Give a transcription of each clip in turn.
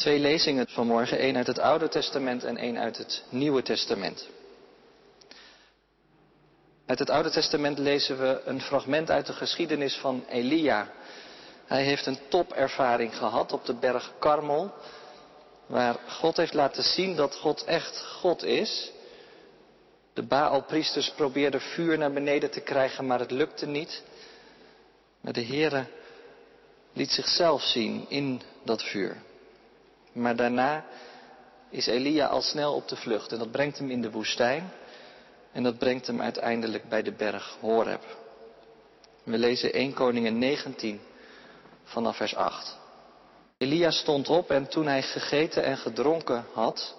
Twee lezingen vanmorgen, één uit het Oude Testament en één uit het Nieuwe Testament. Uit het Oude Testament lezen we een fragment uit de geschiedenis van Elia. Hij heeft een topervaring gehad op de berg Karmel, waar God heeft laten zien dat God echt God is. De Baalpriesters probeerden vuur naar beneden te krijgen, maar het lukte niet. Maar de Heere liet zichzelf zien in dat vuur. Maar daarna is Elia al snel op de vlucht en dat brengt hem in de woestijn en dat brengt hem uiteindelijk bij de berg Horeb. We lezen 1 Koningen 19 vanaf vers 8. Elia stond op en toen hij gegeten en gedronken had,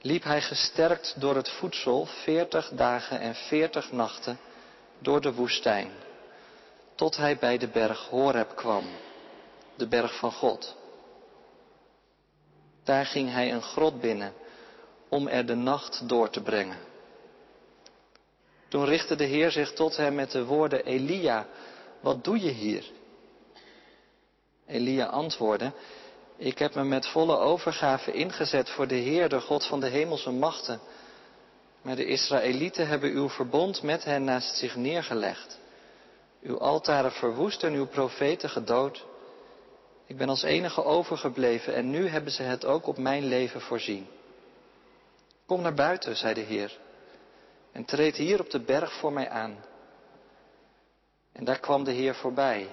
liep hij gesterkt door het voedsel veertig dagen en veertig nachten door de woestijn, tot hij bij de berg Horeb kwam, de berg van God. Daar ging hij een grot binnen om er de nacht door te brengen. Toen richtte de Heer zich tot hem met de woorden, Elia, wat doe je hier? Elia antwoordde, ik heb me met volle overgave ingezet voor de Heer, de God van de hemelse machten. Maar de Israëlieten hebben uw verbond met hen naast zich neergelegd. Uw altaren verwoest en uw profeten gedood. Ik ben als enige overgebleven en nu hebben ze het ook op mijn leven voorzien. Kom naar buiten, zei de Heer, en treed hier op de berg voor mij aan. En daar kwam de Heer voorbij.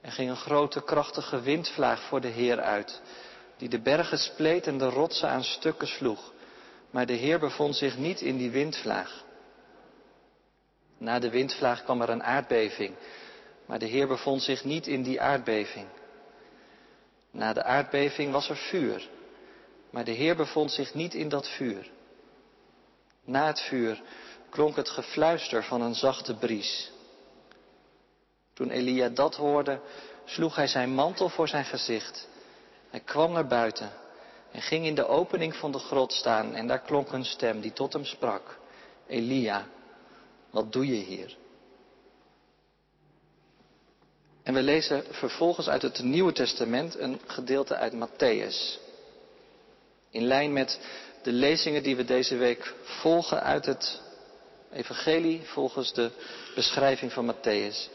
Er ging een grote krachtige windvlaag voor de Heer uit, die de bergen spleet en de rotsen aan stukken sloeg. Maar de Heer bevond zich niet in die windvlaag. Na de windvlaag kwam er een aardbeving, maar de Heer bevond zich niet in die aardbeving. Na de aardbeving was er vuur, maar de Heer bevond zich niet in dat vuur. Na het vuur klonk het gefluister van een zachte bries. Toen Elia dat hoorde, sloeg hij zijn mantel voor zijn gezicht. Hij kwam naar buiten en ging in de opening van de grot staan en daar klonk een stem die tot hem sprak. Elia, wat doe je hier? En we lezen vervolgens uit het Nieuwe Testament een gedeelte uit Matthäus. In lijn met de lezingen die we deze week volgen uit het Evangelie volgens de beschrijving van Matthäus.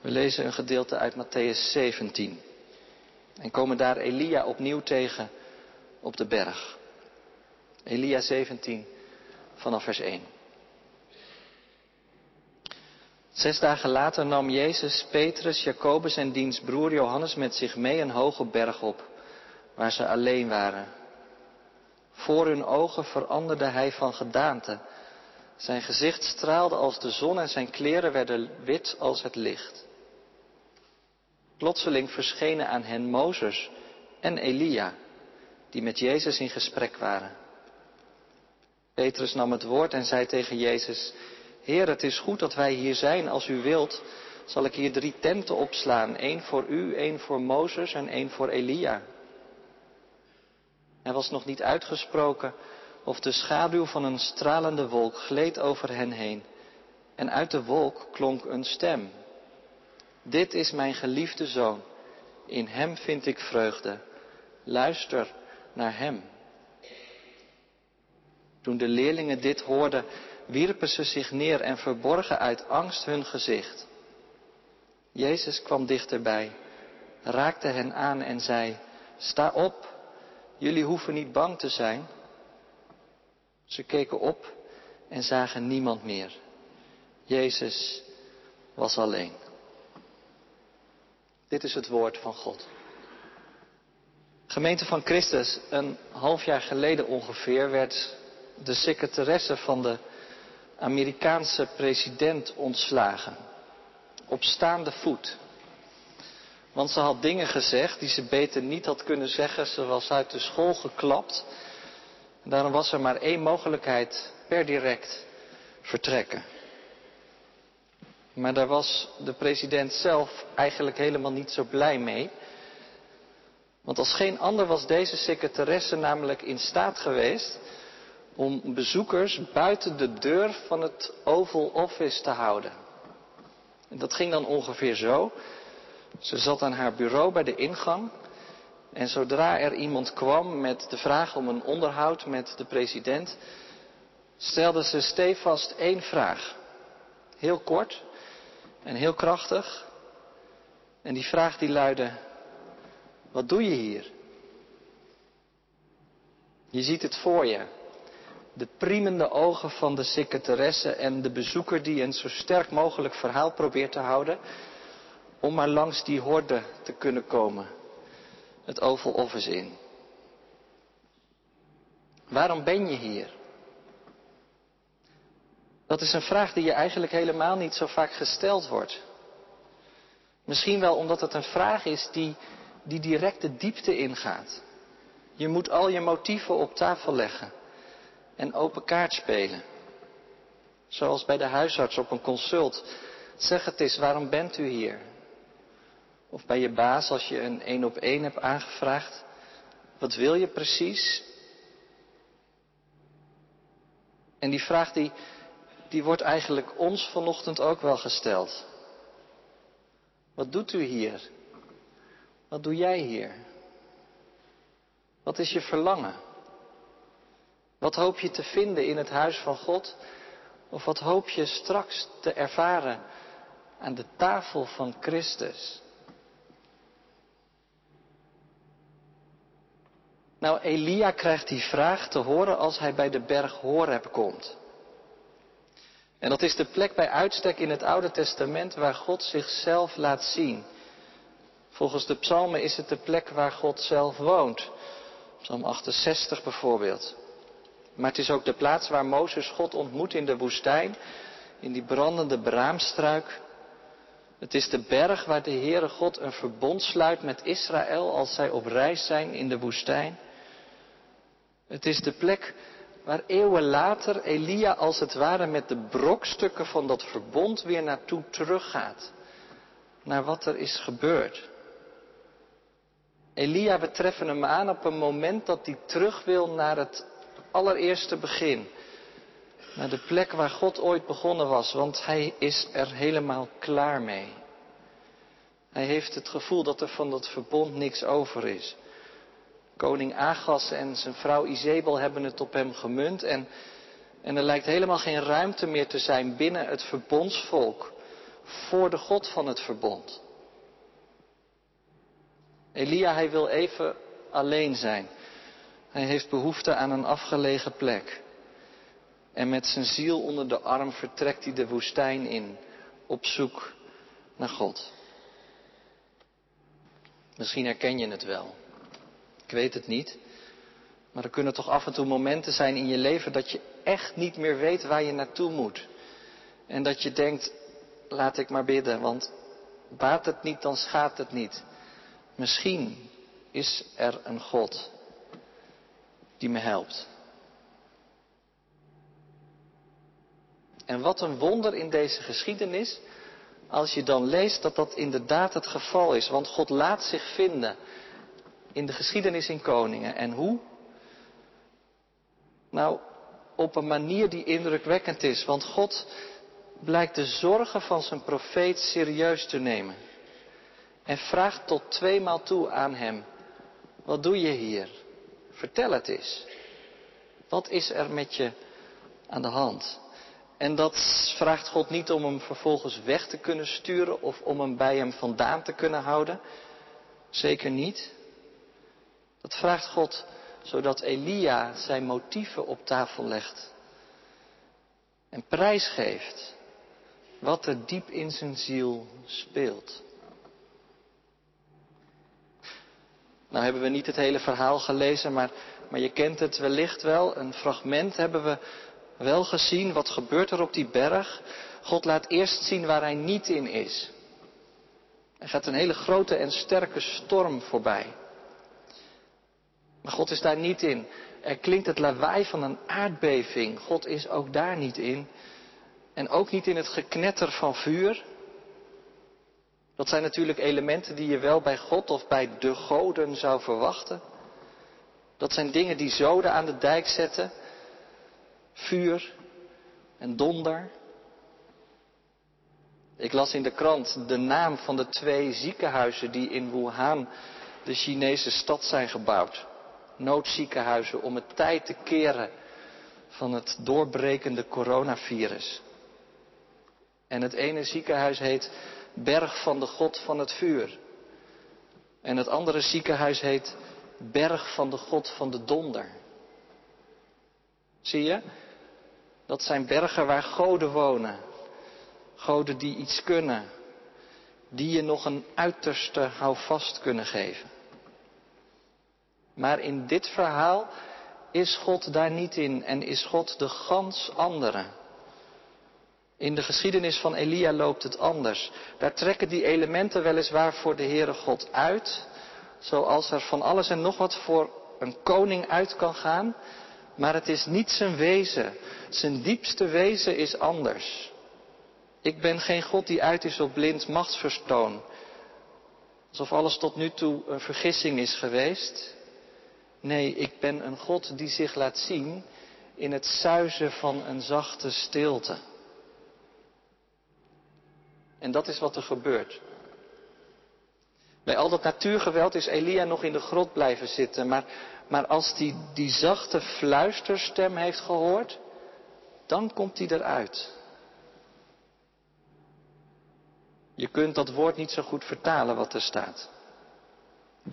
We lezen een gedeelte uit Matthäus 17 en komen daar Elia opnieuw tegen op de berg. Elia 17 vanaf vers 1. Zes dagen later nam Jezus Petrus, Jacobus en diens broer Johannes met zich mee een hoge berg op, waar ze alleen waren. Voor hun ogen veranderde hij van gedaante. Zijn gezicht straalde als de zon en zijn kleren werden wit als het licht. Plotseling verschenen aan hen Mozes en Elia, die met Jezus in gesprek waren. Petrus nam het woord en zei tegen Jezus, Heer, het is goed dat wij hier zijn. Als u wilt, zal ik hier drie tenten opslaan. één voor u, één voor Mozes en één voor Elia. Er was nog niet uitgesproken of de schaduw van een stralende wolk gleed over hen heen. En uit de wolk klonk een stem. Dit is mijn geliefde zoon. In hem vind ik vreugde. Luister naar hem. Toen de leerlingen dit hoorden, wierpen ze zich neer en verborgen uit angst hun gezicht. Jezus kwam dichterbij, raakte hen aan en zei, sta op, jullie hoeven niet bang te zijn. Ze keken op en zagen niemand meer. Jezus was alleen. Dit is het woord van God. Gemeente van Christus, een half jaar geleden ongeveer werd de secretaresse van de Amerikaanse president ontslagen. Op staande voet. Want ze had dingen gezegd die ze beter niet had kunnen zeggen. Ze was uit de school geklapt. En daarom was er maar één mogelijkheid per direct vertrekken. Maar daar was de president zelf eigenlijk helemaal niet zo blij mee. Want als geen ander was deze secretaresse namelijk in staat geweest om bezoekers buiten de deur van het Oval Office te houden. En dat ging dan ongeveer zo. Ze zat aan haar bureau bij de ingang En zodra er iemand kwam met de vraag om een onderhoud met de president, stelden ze stevast één vraag. Heel kort en heel krachtig. En die vraag die luidde, wat doe je hier? Je ziet het voor je. De priemende ogen van de secretaresse en de bezoeker die een zo sterk mogelijk verhaal probeert te houden om maar langs die horde te kunnen komen. Het Oval Office in. Waarom ben je hier? Dat is een vraag die je eigenlijk helemaal niet zo vaak gesteld wordt. Misschien wel omdat het een vraag is die, die direct de diepte ingaat. Je moet al je motieven op tafel leggen en open kaart spelen. Zoals bij de huisarts op een consult. Zeg het eens, waarom bent u hier? Of bij je baas als je een één op één hebt aangevraagd. Wat wil je precies? En die vraag die, die wordt eigenlijk ons vanochtend ook wel gesteld. Wat doet u hier? Wat doe jij hier? Wat is je verlangen? Wat hoop je te vinden in het huis van God? Of wat hoop je straks te ervaren aan de tafel van Christus? Nou, Elia krijgt die vraag te horen als hij bij de berg Horeb komt. En dat is de plek bij uitstek in het Oude Testament waar God zichzelf laat zien. Volgens de psalmen is het de plek waar God zelf woont. Psalm 68 bijvoorbeeld. Maar het is ook de plaats waar Mozes God ontmoet in de woestijn, in die brandende braamstruik. Het is de berg waar de Heere God een verbond sluit met Israël als zij op reis zijn in de woestijn. Het is de plek waar eeuwen later Elia als het ware met de brokstukken van dat verbond weer naartoe teruggaat. Naar wat er is gebeurd. Elia, we treffen hem aan op een moment dat hij terug wil naar het allereerste begin. Naar de plek waar God ooit begonnen was, want hij is er helemaal klaar mee. Hij heeft het gevoel dat er van dat verbond niks over is. Koning Agas en zijn vrouw Izebel hebben het op hem gemunt en, en er lijkt helemaal geen ruimte meer te zijn binnen het verbondsvolk voor de God van het verbond. Elia, hij wil even alleen zijn. Hij heeft behoefte aan een afgelegen plek. En met zijn ziel onder de arm vertrekt hij de woestijn in, op zoek naar God. Misschien herken je het wel. Ik weet het niet. Maar er kunnen toch af en toe momenten zijn in je leven dat je echt niet meer weet waar je naartoe moet. En dat je denkt, laat ik maar bidden, want baat het niet, dan schaadt het niet. Misschien is er een God die me helpt. En wat een wonder in deze geschiedenis, als je dan leest dat dat inderdaad het geval is. Want God laat zich vinden in de geschiedenis in Koningen. En hoe? Nou, op een manier die indrukwekkend is. Want God blijkt de zorgen van zijn profeet serieus te nemen. En vraagt tot tweemaal toe aan hem. Wat doe je hier? Vertel het eens. Wat is er met je aan de hand? En dat vraagt God niet om hem vervolgens weg te kunnen sturen of om hem bij hem vandaan te kunnen houden. Zeker niet. Dat vraagt God zodat Elia zijn motieven op tafel legt. En prijsgeeft wat er diep in zijn ziel speelt. Nou hebben we niet het hele verhaal gelezen, maar, maar je kent het wellicht wel. Een fragment hebben we wel gezien. Wat gebeurt er op die berg? God laat eerst zien waar hij niet in is. Er gaat een hele grote en sterke storm voorbij. Maar God is daar niet in. Er klinkt het lawaai van een aardbeving. God is ook daar niet in. En ook niet in het geknetter van vuur. Dat zijn natuurlijk elementen die je wel bij God of bij de goden zou verwachten. Dat zijn dingen die zoden aan de dijk zetten. Vuur en donder. Ik las in de krant de naam van de twee ziekenhuizen die in Wuhan de Chinese stad zijn gebouwd. Noodziekenhuizen om het tijd te keren van het doorbrekende coronavirus. En het ene ziekenhuis heet Berg van de God van het Vuur. En het andere ziekenhuis heet Berg van de God van de Donder. Zie je? Dat zijn bergen waar goden wonen. Goden die iets kunnen. Die je nog een uiterste houvast kunnen geven. Maar in dit verhaal is God daar niet in en is God de gans andere. In de geschiedenis van Elia loopt het anders. Daar trekken die elementen weliswaar voor de Heere God uit, zoals er van alles en nog wat voor een koning uit kan gaan, maar het is niet zijn wezen. Zijn diepste wezen is anders. Ik ben geen God die uit is op blind machtsverstoon. Alsof alles tot nu toe een vergissing is geweest. Nee, ik ben een God die zich laat zien in het suizen van een zachte stilte. En dat is wat er gebeurt. Bij al dat natuurgeweld is Elia nog in de grot blijven zitten. Maar, maar als hij die, die zachte fluisterstem heeft gehoord, dan komt hij eruit. Je kunt dat woord niet zo goed vertalen wat er staat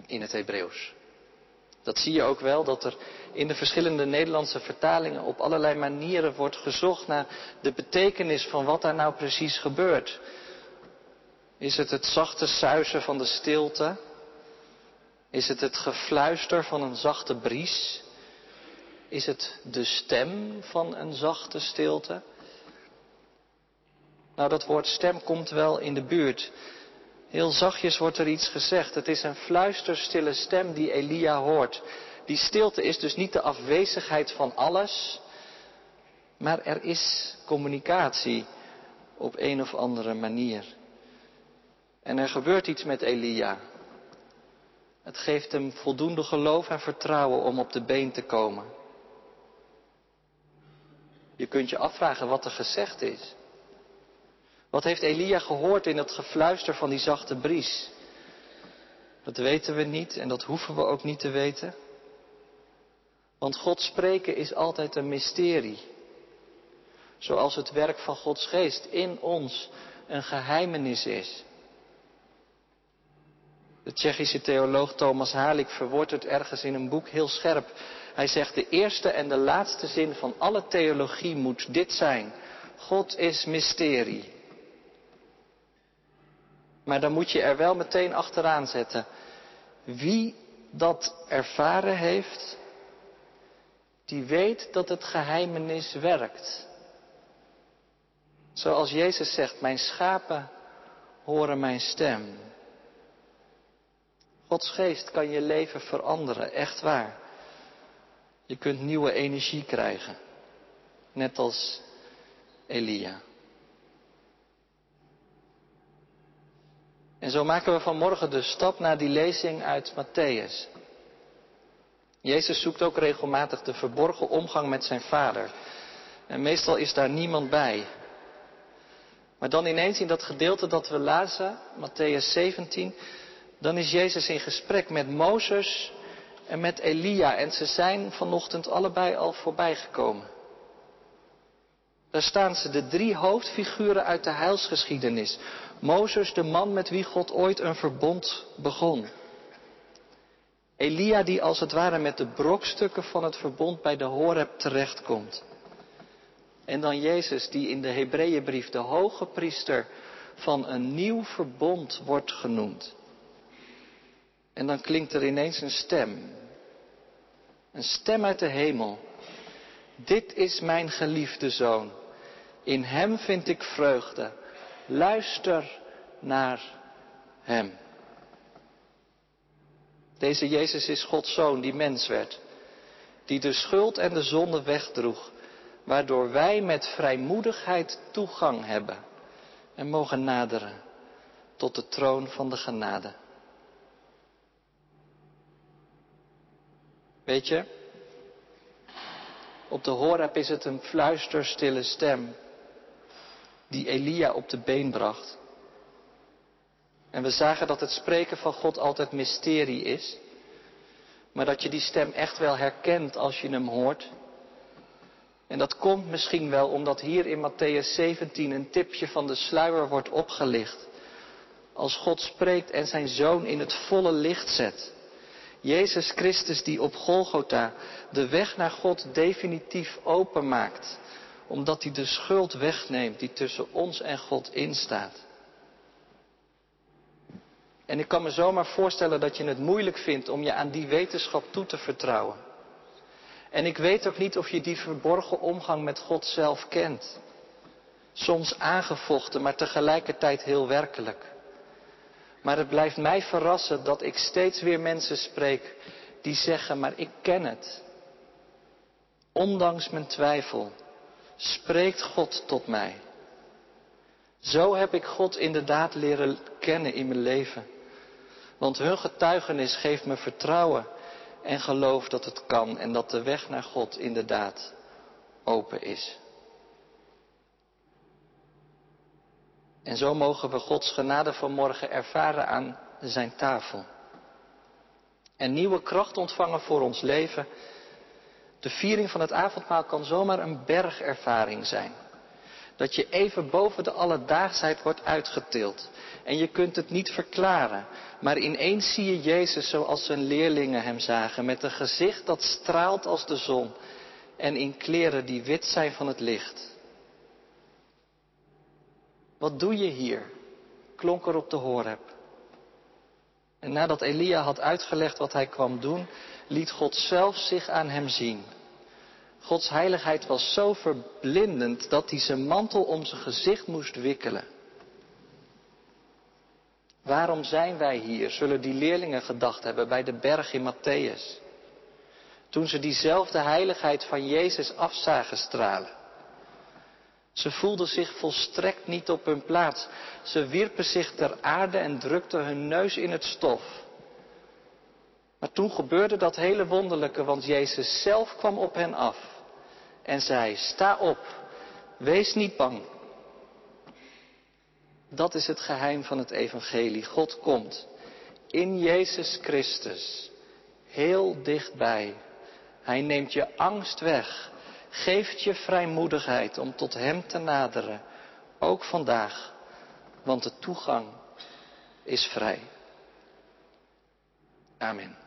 in het Hebreeuws. Dat zie je ook wel, dat er in de verschillende Nederlandse vertalingen op allerlei manieren wordt gezocht naar de betekenis van wat daar nou precies gebeurt. Is het het zachte suizen van de stilte? Is het het gefluister van een zachte bries? Is het de stem van een zachte stilte? Nou, dat woord stem komt wel in de buurt. Heel zachtjes wordt er iets gezegd. Het is een fluisterstille stem die Elia hoort. Die stilte is dus niet de afwezigheid van alles, maar er is communicatie op een of andere manier. En er gebeurt iets met Elia. Het geeft hem voldoende geloof en vertrouwen om op de been te komen. Je kunt je afvragen wat er gezegd is. Wat heeft Elia gehoord in het gefluister van die zachte bries? Dat weten we niet en dat hoeven we ook niet te weten. Want God spreken is altijd een mysterie. Zoals het werk van Gods geest in ons een geheimenis is. De Tsjechische theoloog Thomas Halik verwoordt het ergens in een boek heel scherp. Hij zegt de eerste en de laatste zin van alle theologie moet dit zijn. God is mysterie. Maar dan moet je er wel meteen achteraan zetten. Wie dat ervaren heeft, die weet dat het geheimenis werkt. Zoals Jezus zegt, mijn schapen horen mijn stem. Gods geest kan je leven veranderen, echt waar. Je kunt nieuwe energie krijgen, net als Elia. En zo maken we vanmorgen de stap naar die lezing uit Matthäus. Jezus zoekt ook regelmatig de verborgen omgang met zijn vader. En meestal is daar niemand bij. Maar dan ineens in dat gedeelte dat we lazen, Matthäus 17, dan is Jezus in gesprek met Mozes en met Elia. En ze zijn vanochtend allebei al voorbijgekomen. Daar staan ze, de drie hoofdfiguren uit de heilsgeschiedenis. Mozes, de man met wie God ooit een verbond begon. Elia die als het ware met de brokstukken van het verbond bij de Horeb terechtkomt. En dan Jezus die in de Hebreeënbrief de hoge priester van een nieuw verbond wordt genoemd. En dan klinkt er ineens een stem. Een stem uit de hemel. Dit is mijn geliefde zoon. In hem vind ik vreugde. Luister naar hem. Deze Jezus is Gods zoon die mens werd. Die de schuld en de zonde wegdroeg. Waardoor wij met vrijmoedigheid toegang hebben. En mogen naderen tot de troon van de genade. Weet je, op de Horeb is het een fluisterstille stem die Elia op de been bracht. En we zagen dat het spreken van God altijd mysterie is. Maar dat je die stem echt wel herkent als je hem hoort. En dat komt misschien wel omdat hier in Matthäus 17 een tipje van de sluier wordt opgelicht. Als God spreekt en zijn zoon in het volle licht zet. Jezus Christus die op Golgotha de weg naar God definitief openmaakt. Omdat hij de schuld wegneemt die tussen ons en God instaat. En ik kan me zomaar voorstellen dat je het moeilijk vindt om je aan die wetenschap toe te vertrouwen. En ik weet ook niet of je die verborgen omgang met God zelf kent. Soms aangevochten, maar tegelijkertijd heel werkelijk. Maar het blijft mij verrassen dat ik steeds weer mensen spreek die zeggen, maar ik ken het. Ondanks mijn twijfel spreekt God tot mij. Zo heb ik God inderdaad leren kennen in mijn leven. Want hun getuigenis geeft me vertrouwen en geloof dat het kan en dat de weg naar God inderdaad open is. En zo mogen we Gods genade vanmorgen ervaren aan zijn tafel. En nieuwe kracht ontvangen voor ons leven. De viering van het avondmaal kan zomaar een bergervaring zijn. Dat je even boven de alledaagsheid wordt uitgetild. En je kunt het niet verklaren. Maar ineens zie je Jezus zoals zijn leerlingen hem zagen. Met een gezicht dat straalt als de zon. En in kleren die wit zijn van het licht. Wat doe je hier? klonk er op de Horeb. En nadat Elia had uitgelegd wat hij kwam doen, liet God zelf zich aan hem zien. Gods heiligheid was zo verblindend dat hij zijn mantel om zijn gezicht moest wikkelen. Waarom zijn wij hier, zullen die leerlingen gedacht hebben bij de berg in Matthäus. Toen ze diezelfde heiligheid van Jezus afzagen stralen. Ze voelden zich volstrekt niet op hun plaats. Ze wierpen zich ter aarde en drukten hun neus in het stof. Maar toen gebeurde dat hele wonderlijke, want Jezus zelf kwam op hen af en zei, sta op, wees niet bang. Dat is het geheim van het evangelie. God komt in Jezus Christus heel dichtbij. Hij neemt je angst weg, geeft je vrijmoedigheid om tot Hem te naderen, ook vandaag, want de toegang is vrij. Amen.